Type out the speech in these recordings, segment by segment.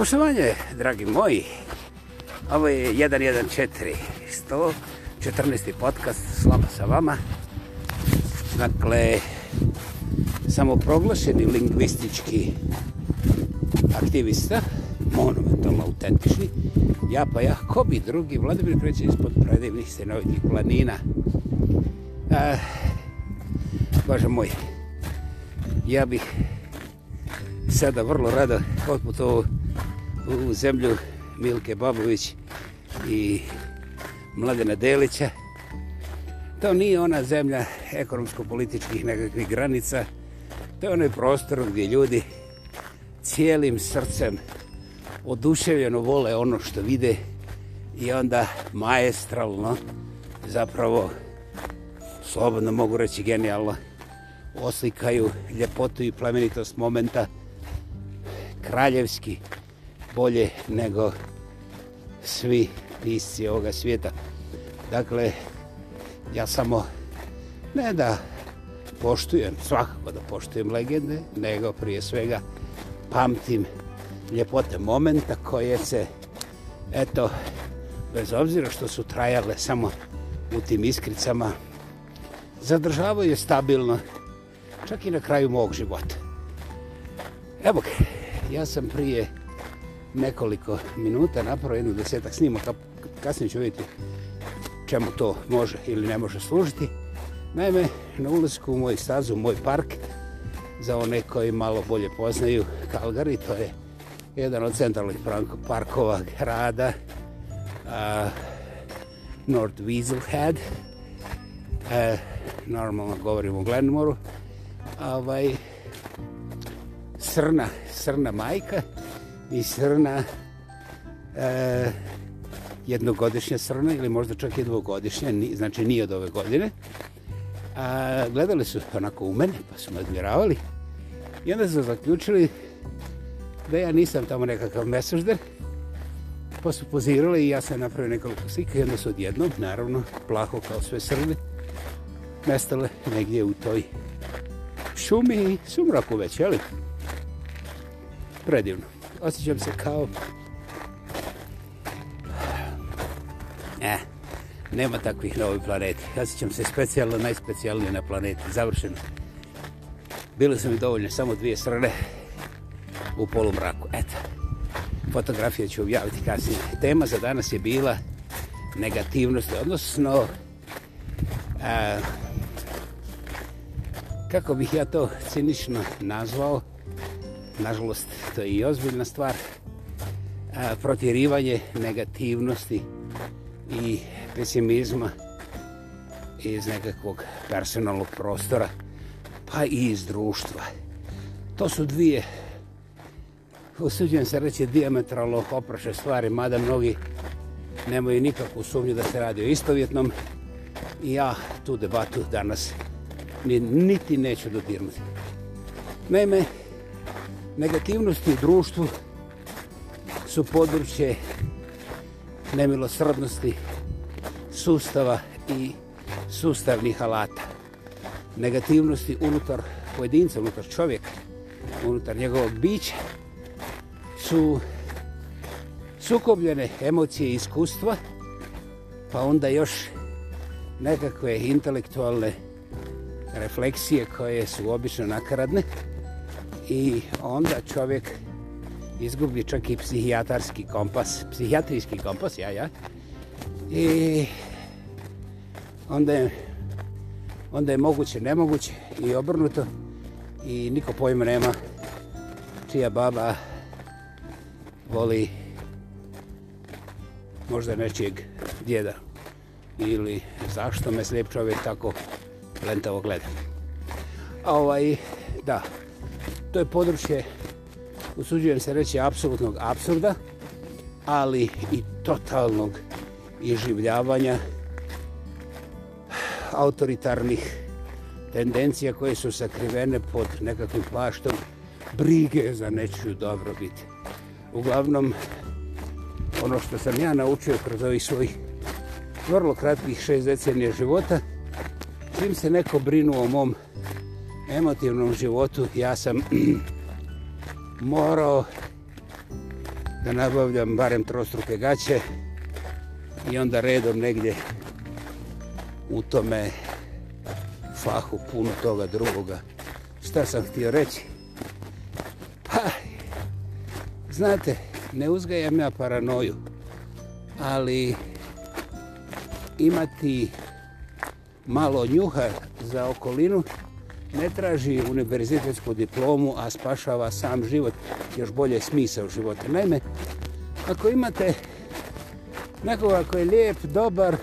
Poštovanje, dragi moji, ovo je 114, 114. podcast, slava sa vama. Dakle, samoproglašeni lingvistički aktivista, monumentalno autentični, ja pa ja, ko bi drugi, Vladimir Kreće ispod predivnih stenovitih planina. Eh, Bože moj, ja bih sada vrlo rado, otput ovo, u zemlju Milke Babović i Mladena Delića. To nije ona zemlja ekonomsko-političkih nekakvih granica. To je onaj prostor gdje ljudi cijelim srcem oduševljeno vole ono što vide i onda maestralno zapravo slobodno mogu reći genijalno oslikaju ljepotu i plemenitost momenta kraljevski bolje nego svi pisci ovoga svijeta. Dakle, ja samo ne da poštujem, svakako da poštujem legende, nego prije svega pamtim ljepote momenta koje se, eto, bez obzira što su trajale samo u tim iskricama, zadržavaju stabilno čak i na kraju mog života. Evo ga, ja sam prije nekoliko minuta napravo jednog desetak snimaka. Kasnije ću vidjeti čemu to može ili ne može služiti. Naime, na ulazku u moj stazu, moj park, za one koji malo bolje poznaju Calgary, to je jedan od centralnih parkova grada, uh, North Weaselhead, uh, e, normalno govorim o Glenmoreu, ovaj, srna, srna majka, i srna, e, jednogodišnja srna ili možda čak i dvogodišnja, ni, znači nije od ove godine. A, gledali su onako u mene, pa su me admiravali. I onda su zaključili da ja nisam tamo nekakav mesožder. Pa su pozirali i ja sam napravio nekoliko slika i onda su odjednom, naravno, plaho kao sve srne, nestale negdje u toj šumi i sumraku već, jel'i? Predivno osjećam se kao... Ne, eh, nema takvih na ovoj planeti. Ja osjećam se specijalno, najspecijalnije na planeti. Završeno. Bile su mi dovoljne samo dvije srne u polumraku. Eto, fotografije ću objaviti kasnije. Tema za danas je bila negativnost, odnosno... A, kako bih ja to cinično nazvao? nažalost, to je i ozbiljna stvar, e, protjerivanje negativnosti i pesimizma iz nekakvog personalnog prostora, pa i iz društva. To su dvije, usuđujem se reći, diametralno oprašne stvari, mada mnogi nemaju nikakvu sumnju da se radi o istovjetnom. Ja tu debatu danas niti neću dodirnuti. Naime, Negativnosti u društvu su područje nemilosrdnosti sustava i sustavnih alata. Negativnosti unutar pojedinca, unutar čovjeka, unutar njegovog bića su sukobljene emocije i iskustva, pa onda još nekakve intelektualne refleksije koje su obično nakaradne i onda čovjek izgubi čak i psihijatarski kompas, psihijatrijski kompas, ja, ja. I onda je, onda je moguće, nemoguće i obrnuto i niko pojma nema čija baba voli možda nečijeg djeda ili zašto me slijep čovjek tako lentavo gleda. A ovaj, da, To je područje, usuđujem se reći, apsolutnog absurda, ali i totalnog iživljavanja autoritarnih tendencija koje su sakrivene pod nekakvim plaštom brige za nečiju dobrobit. Uglavnom, ono što sam ja naučio kroz ovih svojih vrlo kratkih šest decenija života, čim se neko brinu o mom životu, emotivnom životu ja sam morao da nabavljam barem trostruke gaće i onda redom negdje u tome fahu puno toga drugoga. Šta sam htio reći? Pa, znate, ne uzgajam ja paranoju, ali imati malo njuha za okolinu ne traži univerzitetsku diplomu, a spašava sam život, još bolje smisao života. Naime, ako imate nekoga koji je lijep, dobar,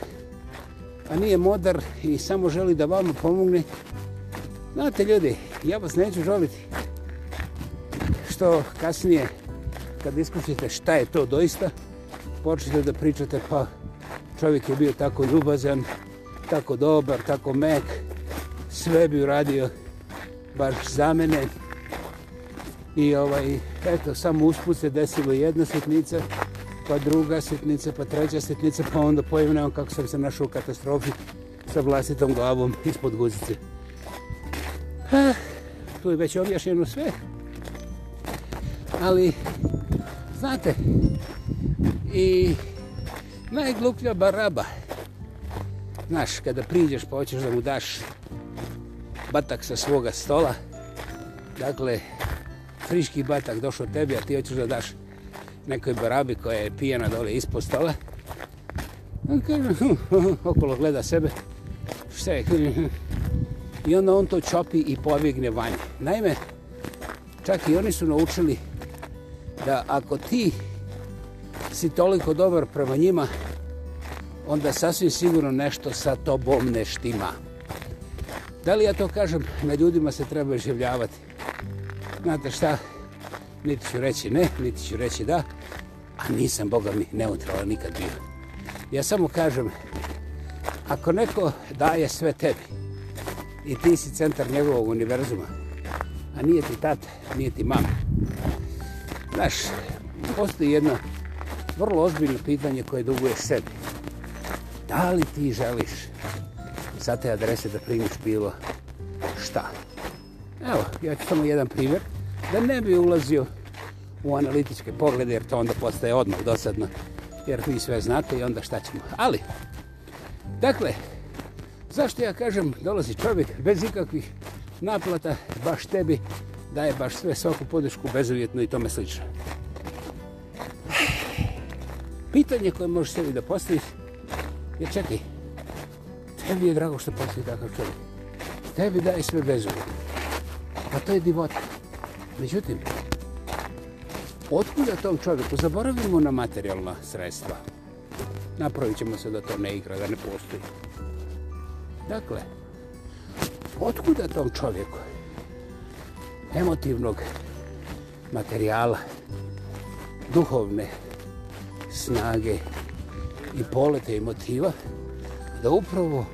a nije modar i samo želi da vam pomogne, znate ljudi, ja vas neću žaliti što kasnije kad iskušite šta je to doista, počnete da pričate pa čovjek je bio tako ljubazan, tako dobar, tako mek, sve bi uradio baš za mene. I ovaj, eto, samo usput se desilo jedna sitnica, pa druga sitnica, pa treća sitnica, pa onda pojem nevam kako sam se našao u katastrofi sa vlastitom glavom ispod guzice. Eh, tu je već objašnjeno sve. Ali, znate, i najgluplja baraba, znaš, kada priđeš pa hoćeš da mu daš batak sa svoga stola. Dakle, friški batak došao tebi, a ti hoćeš da daš nekoj barabi koja je pijena dole ispod stola. On kaže, hm, hm, hm, okolo gleda sebe. Šta je? I onda on to čopi i pobjegne vanje. Naime, čak i oni su naučili da ako ti si toliko dobar prema njima, onda sasvim sigurno nešto sa tobom ne štima. Da li ja to kažem, na ljudima se treba življavati. Znate šta, niti ću reći ne, niti ću reći da, a nisam, Boga mi, neutralan nikad bio. Ja samo kažem, ako neko daje sve tebi i ti si centar njegovog univerzuma, a nije ti tata, nije ti mama, znaš, postoji jedno vrlo ozbiljno pitanje koje duguje sebi. Da li ti želiš sa te adrese da primiš bilo šta. Evo, ja ću samo jedan primjer. Da ne bi ulazio u analitičke poglede, jer to onda postaje odmah dosadno, jer vi sve znate i onda šta ćemo. Ali, dakle, zašto ja kažem dolazi čovjek bez ikakvih naplata, baš tebi daje baš sve svaku podušku bezuvjetno i tome slično. Pitanje koje možeš sebi da postaviš je čekaj, Tebi je drago što postoji takav čovjek. Tebi daje sve bezvodno. Pa to je divota. Međutim, otkuda tom čovjeku? Zaboravimo na materijalna sredstva. Napravit ćemo se da to ne igra, da ne postoji. Dakle, otkuda tom čovjeku? Emotivnog materijala, duhovne snage i polete i motiva da upravo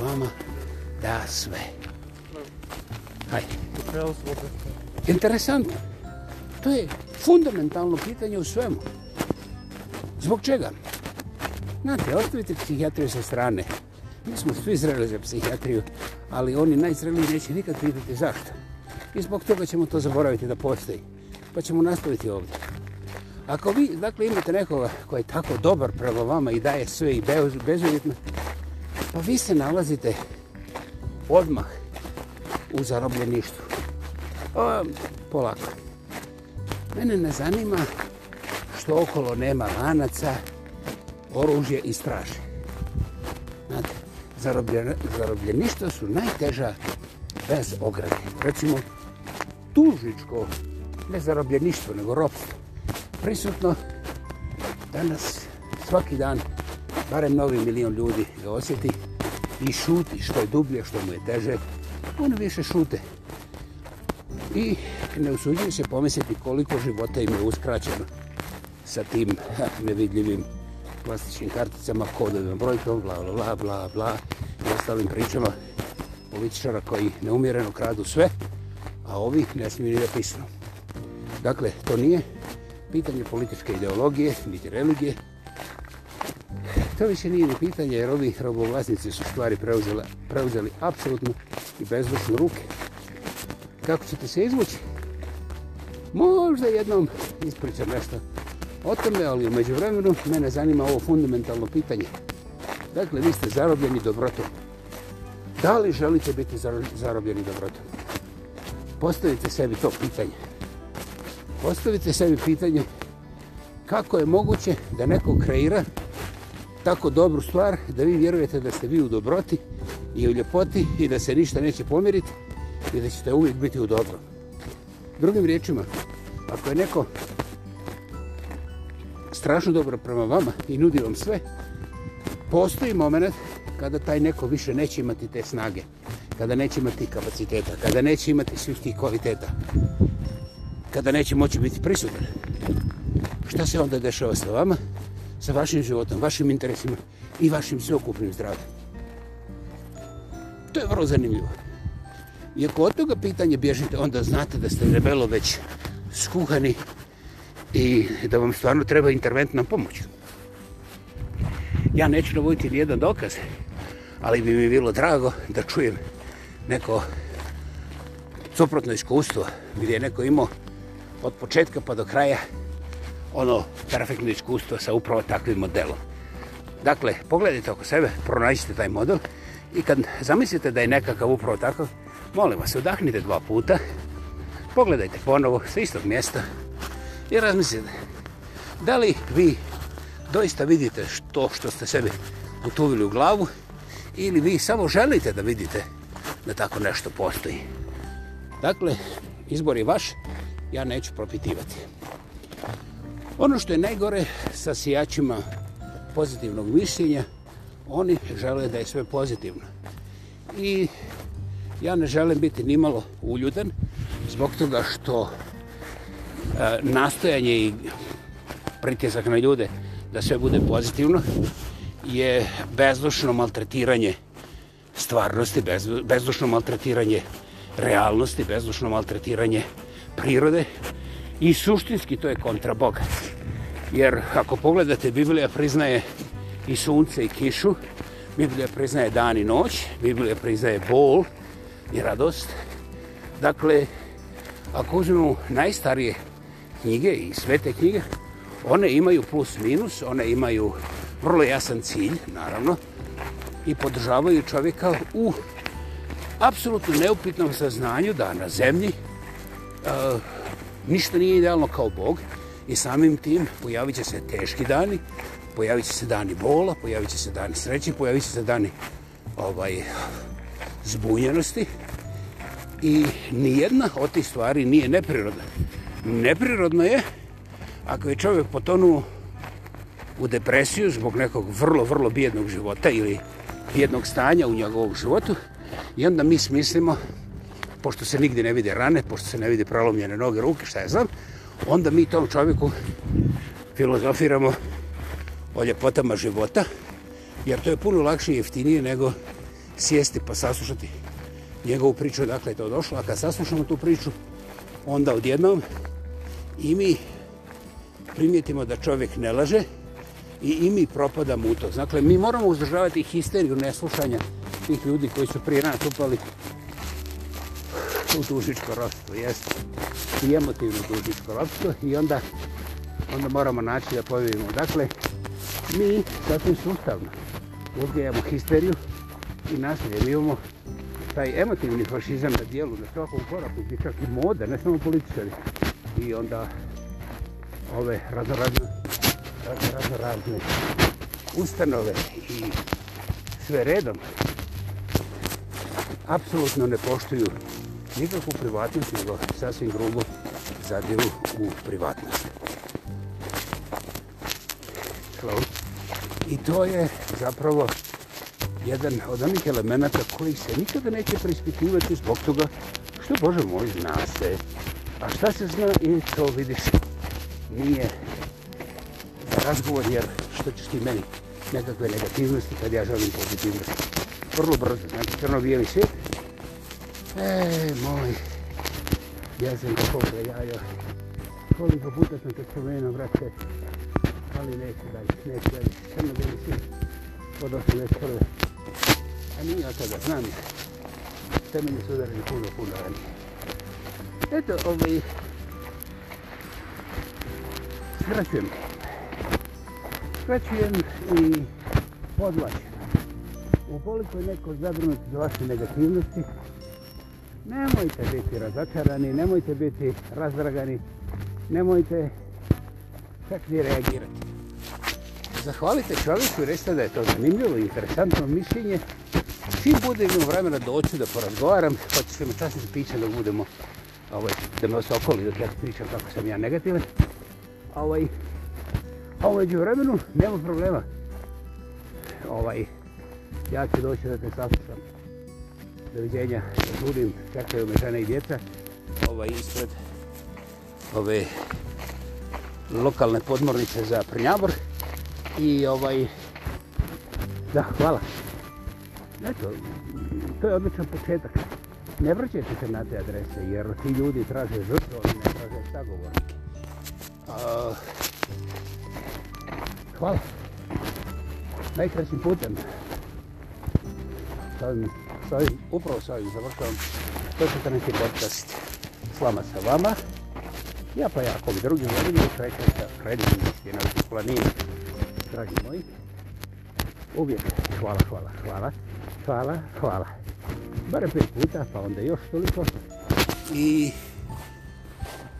vama da sve. Hajde. Interesantno. To je fundamentalno pitanje u svemu. Zbog čega? Znate, ostavite psihijatriju sa strane. Mi smo svi zreli za psihijatriju, ali oni najzreliji neće nikad pitati zašto. I zbog toga ćemo to zaboraviti da postoji. Pa ćemo nastaviti ovdje. Ako vi, dakle, imate nekoga koji je tako dobar prema vama i daje sve i bezuvjetno, pa vi se nalazite odmah u zarobljeništu. O, pa, polako. Mene ne zanima što okolo nema lanaca, oružje i straže. Znate, zarobljen, zarobljeništa su najteža bez ograde. Recimo, tužičko, ne zarobljeništvo, nego ropstvo, prisutno danas, svaki dan, barem novi milion ljudi ga osjeti i šuti što je dublje, što mu je teže, oni više šute. I ne usuđuju se pomisliti koliko života im je uskraćeno sa tim nevidljivim plastičnim karticama, kodovima, brojkom, bla, bla, bla, bla, i ostalim pričama političara koji neumjereno kradu sve, a ovi ne smiju ni da pisnu. Dakle, to nije pitanje političke ideologije, niti religije, to više nije ni pitanje, jer ovi robovlasnici su stvari preuzeli, preuzeli apsolutno i bezvršno ruke. Kako ćete se izvući? Možda jednom ispričam nešto o tome, ali umeđu vremenu mene zanima ovo fundamentalno pitanje. Dakle, vi ste zarobljeni dobrotom. Da li želite biti zarobljeni dobrotom? Postavite sebi to pitanje. Postavite sebi pitanje kako je moguće da neko kreira tako dobru stvar da vi vjerujete da ste vi u dobroti i u ljepoti i da se ništa neće pomiriti i da ćete uvijek biti u dobro. Drugim riječima, ako je neko strašno dobro prema vama i nudi vam sve, postoji moment kada taj neko više neće imati te snage, kada neće imati kapaciteta, kada neće imati svih tih kvaliteta, kada neće moći biti prisutan. Šta se onda dešava sa vama? sa vašim životom, vašim interesima i vašim sveokupnim zdravljom. To je vrlo zanimljivo. I ako od toga pitanja bježite, onda znate da ste debelo već skuhani i da vam stvarno treba interventna pomoć. Ja neću navoditi nijedan dokaz, ali bi mi bilo drago da čujem neko suprotno iskustvo gdje je neko imao od početka pa do kraja ono perfektno iskustvo sa upravo takvim modelom. Dakle, pogledajte oko sebe, pronađite taj model i kad zamislite da je nekakav upravo takav, molim vas, udahnite dva puta, pogledajte ponovo sa istog mjesta i razmislite, da li vi doista vidite to što ste sebi utuvili u glavu ili vi samo želite da vidite da tako nešto postoji. Dakle, izbor je vaš, ja neću propitivati. Ono što je najgore sa sijačima pozitivnog mišljenja, oni žele da je sve pozitivno. I ja ne želim biti nimalo uljudan zbog toga što e, nastojanje i pritjezak na ljude da sve bude pozitivno je bezdušno maltretiranje stvarnosti, bezdušno maltretiranje realnosti, bezdušno maltretiranje prirode, I suštinski to je kontra Boga. Jer ako pogledate, Biblija priznaje i sunce i kišu, Biblija priznaje dan i noć, Biblija priznaje bol i radost. Dakle, ako uzmemo najstarije knjige i svete knjige, one imaju plus minus, one imaju vrlo jasan cilj, naravno, i podržavaju čovjeka u apsolutno neupitnom saznanju da na zemlji Ništa nije idealno kao Bog i samim tim pojavit će se teški dani, pojavit će se dani bola, pojavit će se dani sreće, pojavit će se dani ovaj, zbunjenosti i nijedna od tih stvari nije neprirodna. Neprirodno je ako je čovjek potonuo u depresiju zbog nekog vrlo, vrlo bijednog života ili bijednog stanja u njegovom životu i onda mi smislimo pošto se nigdje ne vide rane, pošto se ne vide prolomljene noge, ruke, šta ja znam, onda mi tom čovjeku filozofiramo o ljepotama života, jer to je puno lakše i jeftinije nego sjesti pa saslušati njegovu priču, dakle je to došlo, a kad saslušamo tu priču, onda odjednom i mi primijetimo da čovjek ne laže i, i mi propadamo u to. Dakle, mi moramo uzdržavati histeriju neslušanja tih ljudi koji su prije nas upali u dužičko rodstvo, jest i emotivno dužičko rodstvo i onda, onda moramo naći da povijemo. Dakle, mi sasvim sustavno uzgajamo histeriju i nasilje. Mi imamo taj emotivni fašizam na dijelu, na svakom koraku, gdje čak i mode, ne samo političari. I onda ove raznorazne, raznorazne ustanove i sve redom apsolutno ne poštuju nikakvu privatnost, nego sasvim grubo zadiru u privatnost. Hello. I to je zapravo jedan od onih elemenata koji se nikada neće preispitivati zbog toga što, Bože moj, zna se. A šta se zna i to vidiš nije razgovor jer što ćeš ti meni nekakve negativnosti kad ja želim pozitivnosti. Vrlo brzo, znači crno bijeli svijet, Ej, moj. Jezim ga pokle jajo. Koliko puta sam te spomenuo, vrate. Ali neću dalje, neću dalje. Samo gledi svi. Odo se neću prve. A nije od toga, znam je. Temelji su udarili puno, puno rani. Eto, ovaj... Skraćujem. Skraćujem i podlačujem. Ukoliko je neko zabrinut za vaše negativnosti, nemojte biti razatarani, nemojte biti razdragani, nemojte čak ni reagirati. Zahvalite čovjeku i rešite da je to zanimljivo i interesantno mišljenje. Čim bude imam vremena doću da porazgovaram, pa ću se mi časniti pića da budemo, ovaj, da me osokoli dok ja pričam kako sam ja negativan. Ovaj, a umeđu vremenu nema problema. Ovaj, ja ću doći da te saslušam doviđenja. Budim, čekaju me žene i djeca. Ovo je ispred ove lokalne podmornice za Prnjabor. I ovaj... Da, hvala. Eto, to je odličan početak. Ne vraćajte se na te adrese, jer ti ljudi traže žrtvo, oni ne traže sagovornike. Uh, hvala. Najkrasim putem. Hvala sad, sad, upravo sad završavam to što neki podcast s vama sa vama. Ja pa jako bi drugi vodim i čekam sa predivnosti na planini, dragi moji. Uvijek, hvala, hvala, hvala, hvala, hvala. Bare pet puta, pa onda još toliko. I,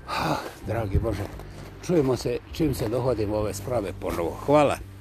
ha, ah, dragi Bože, čujemo se čim se dohodim ove sprave ponovo. Hvala.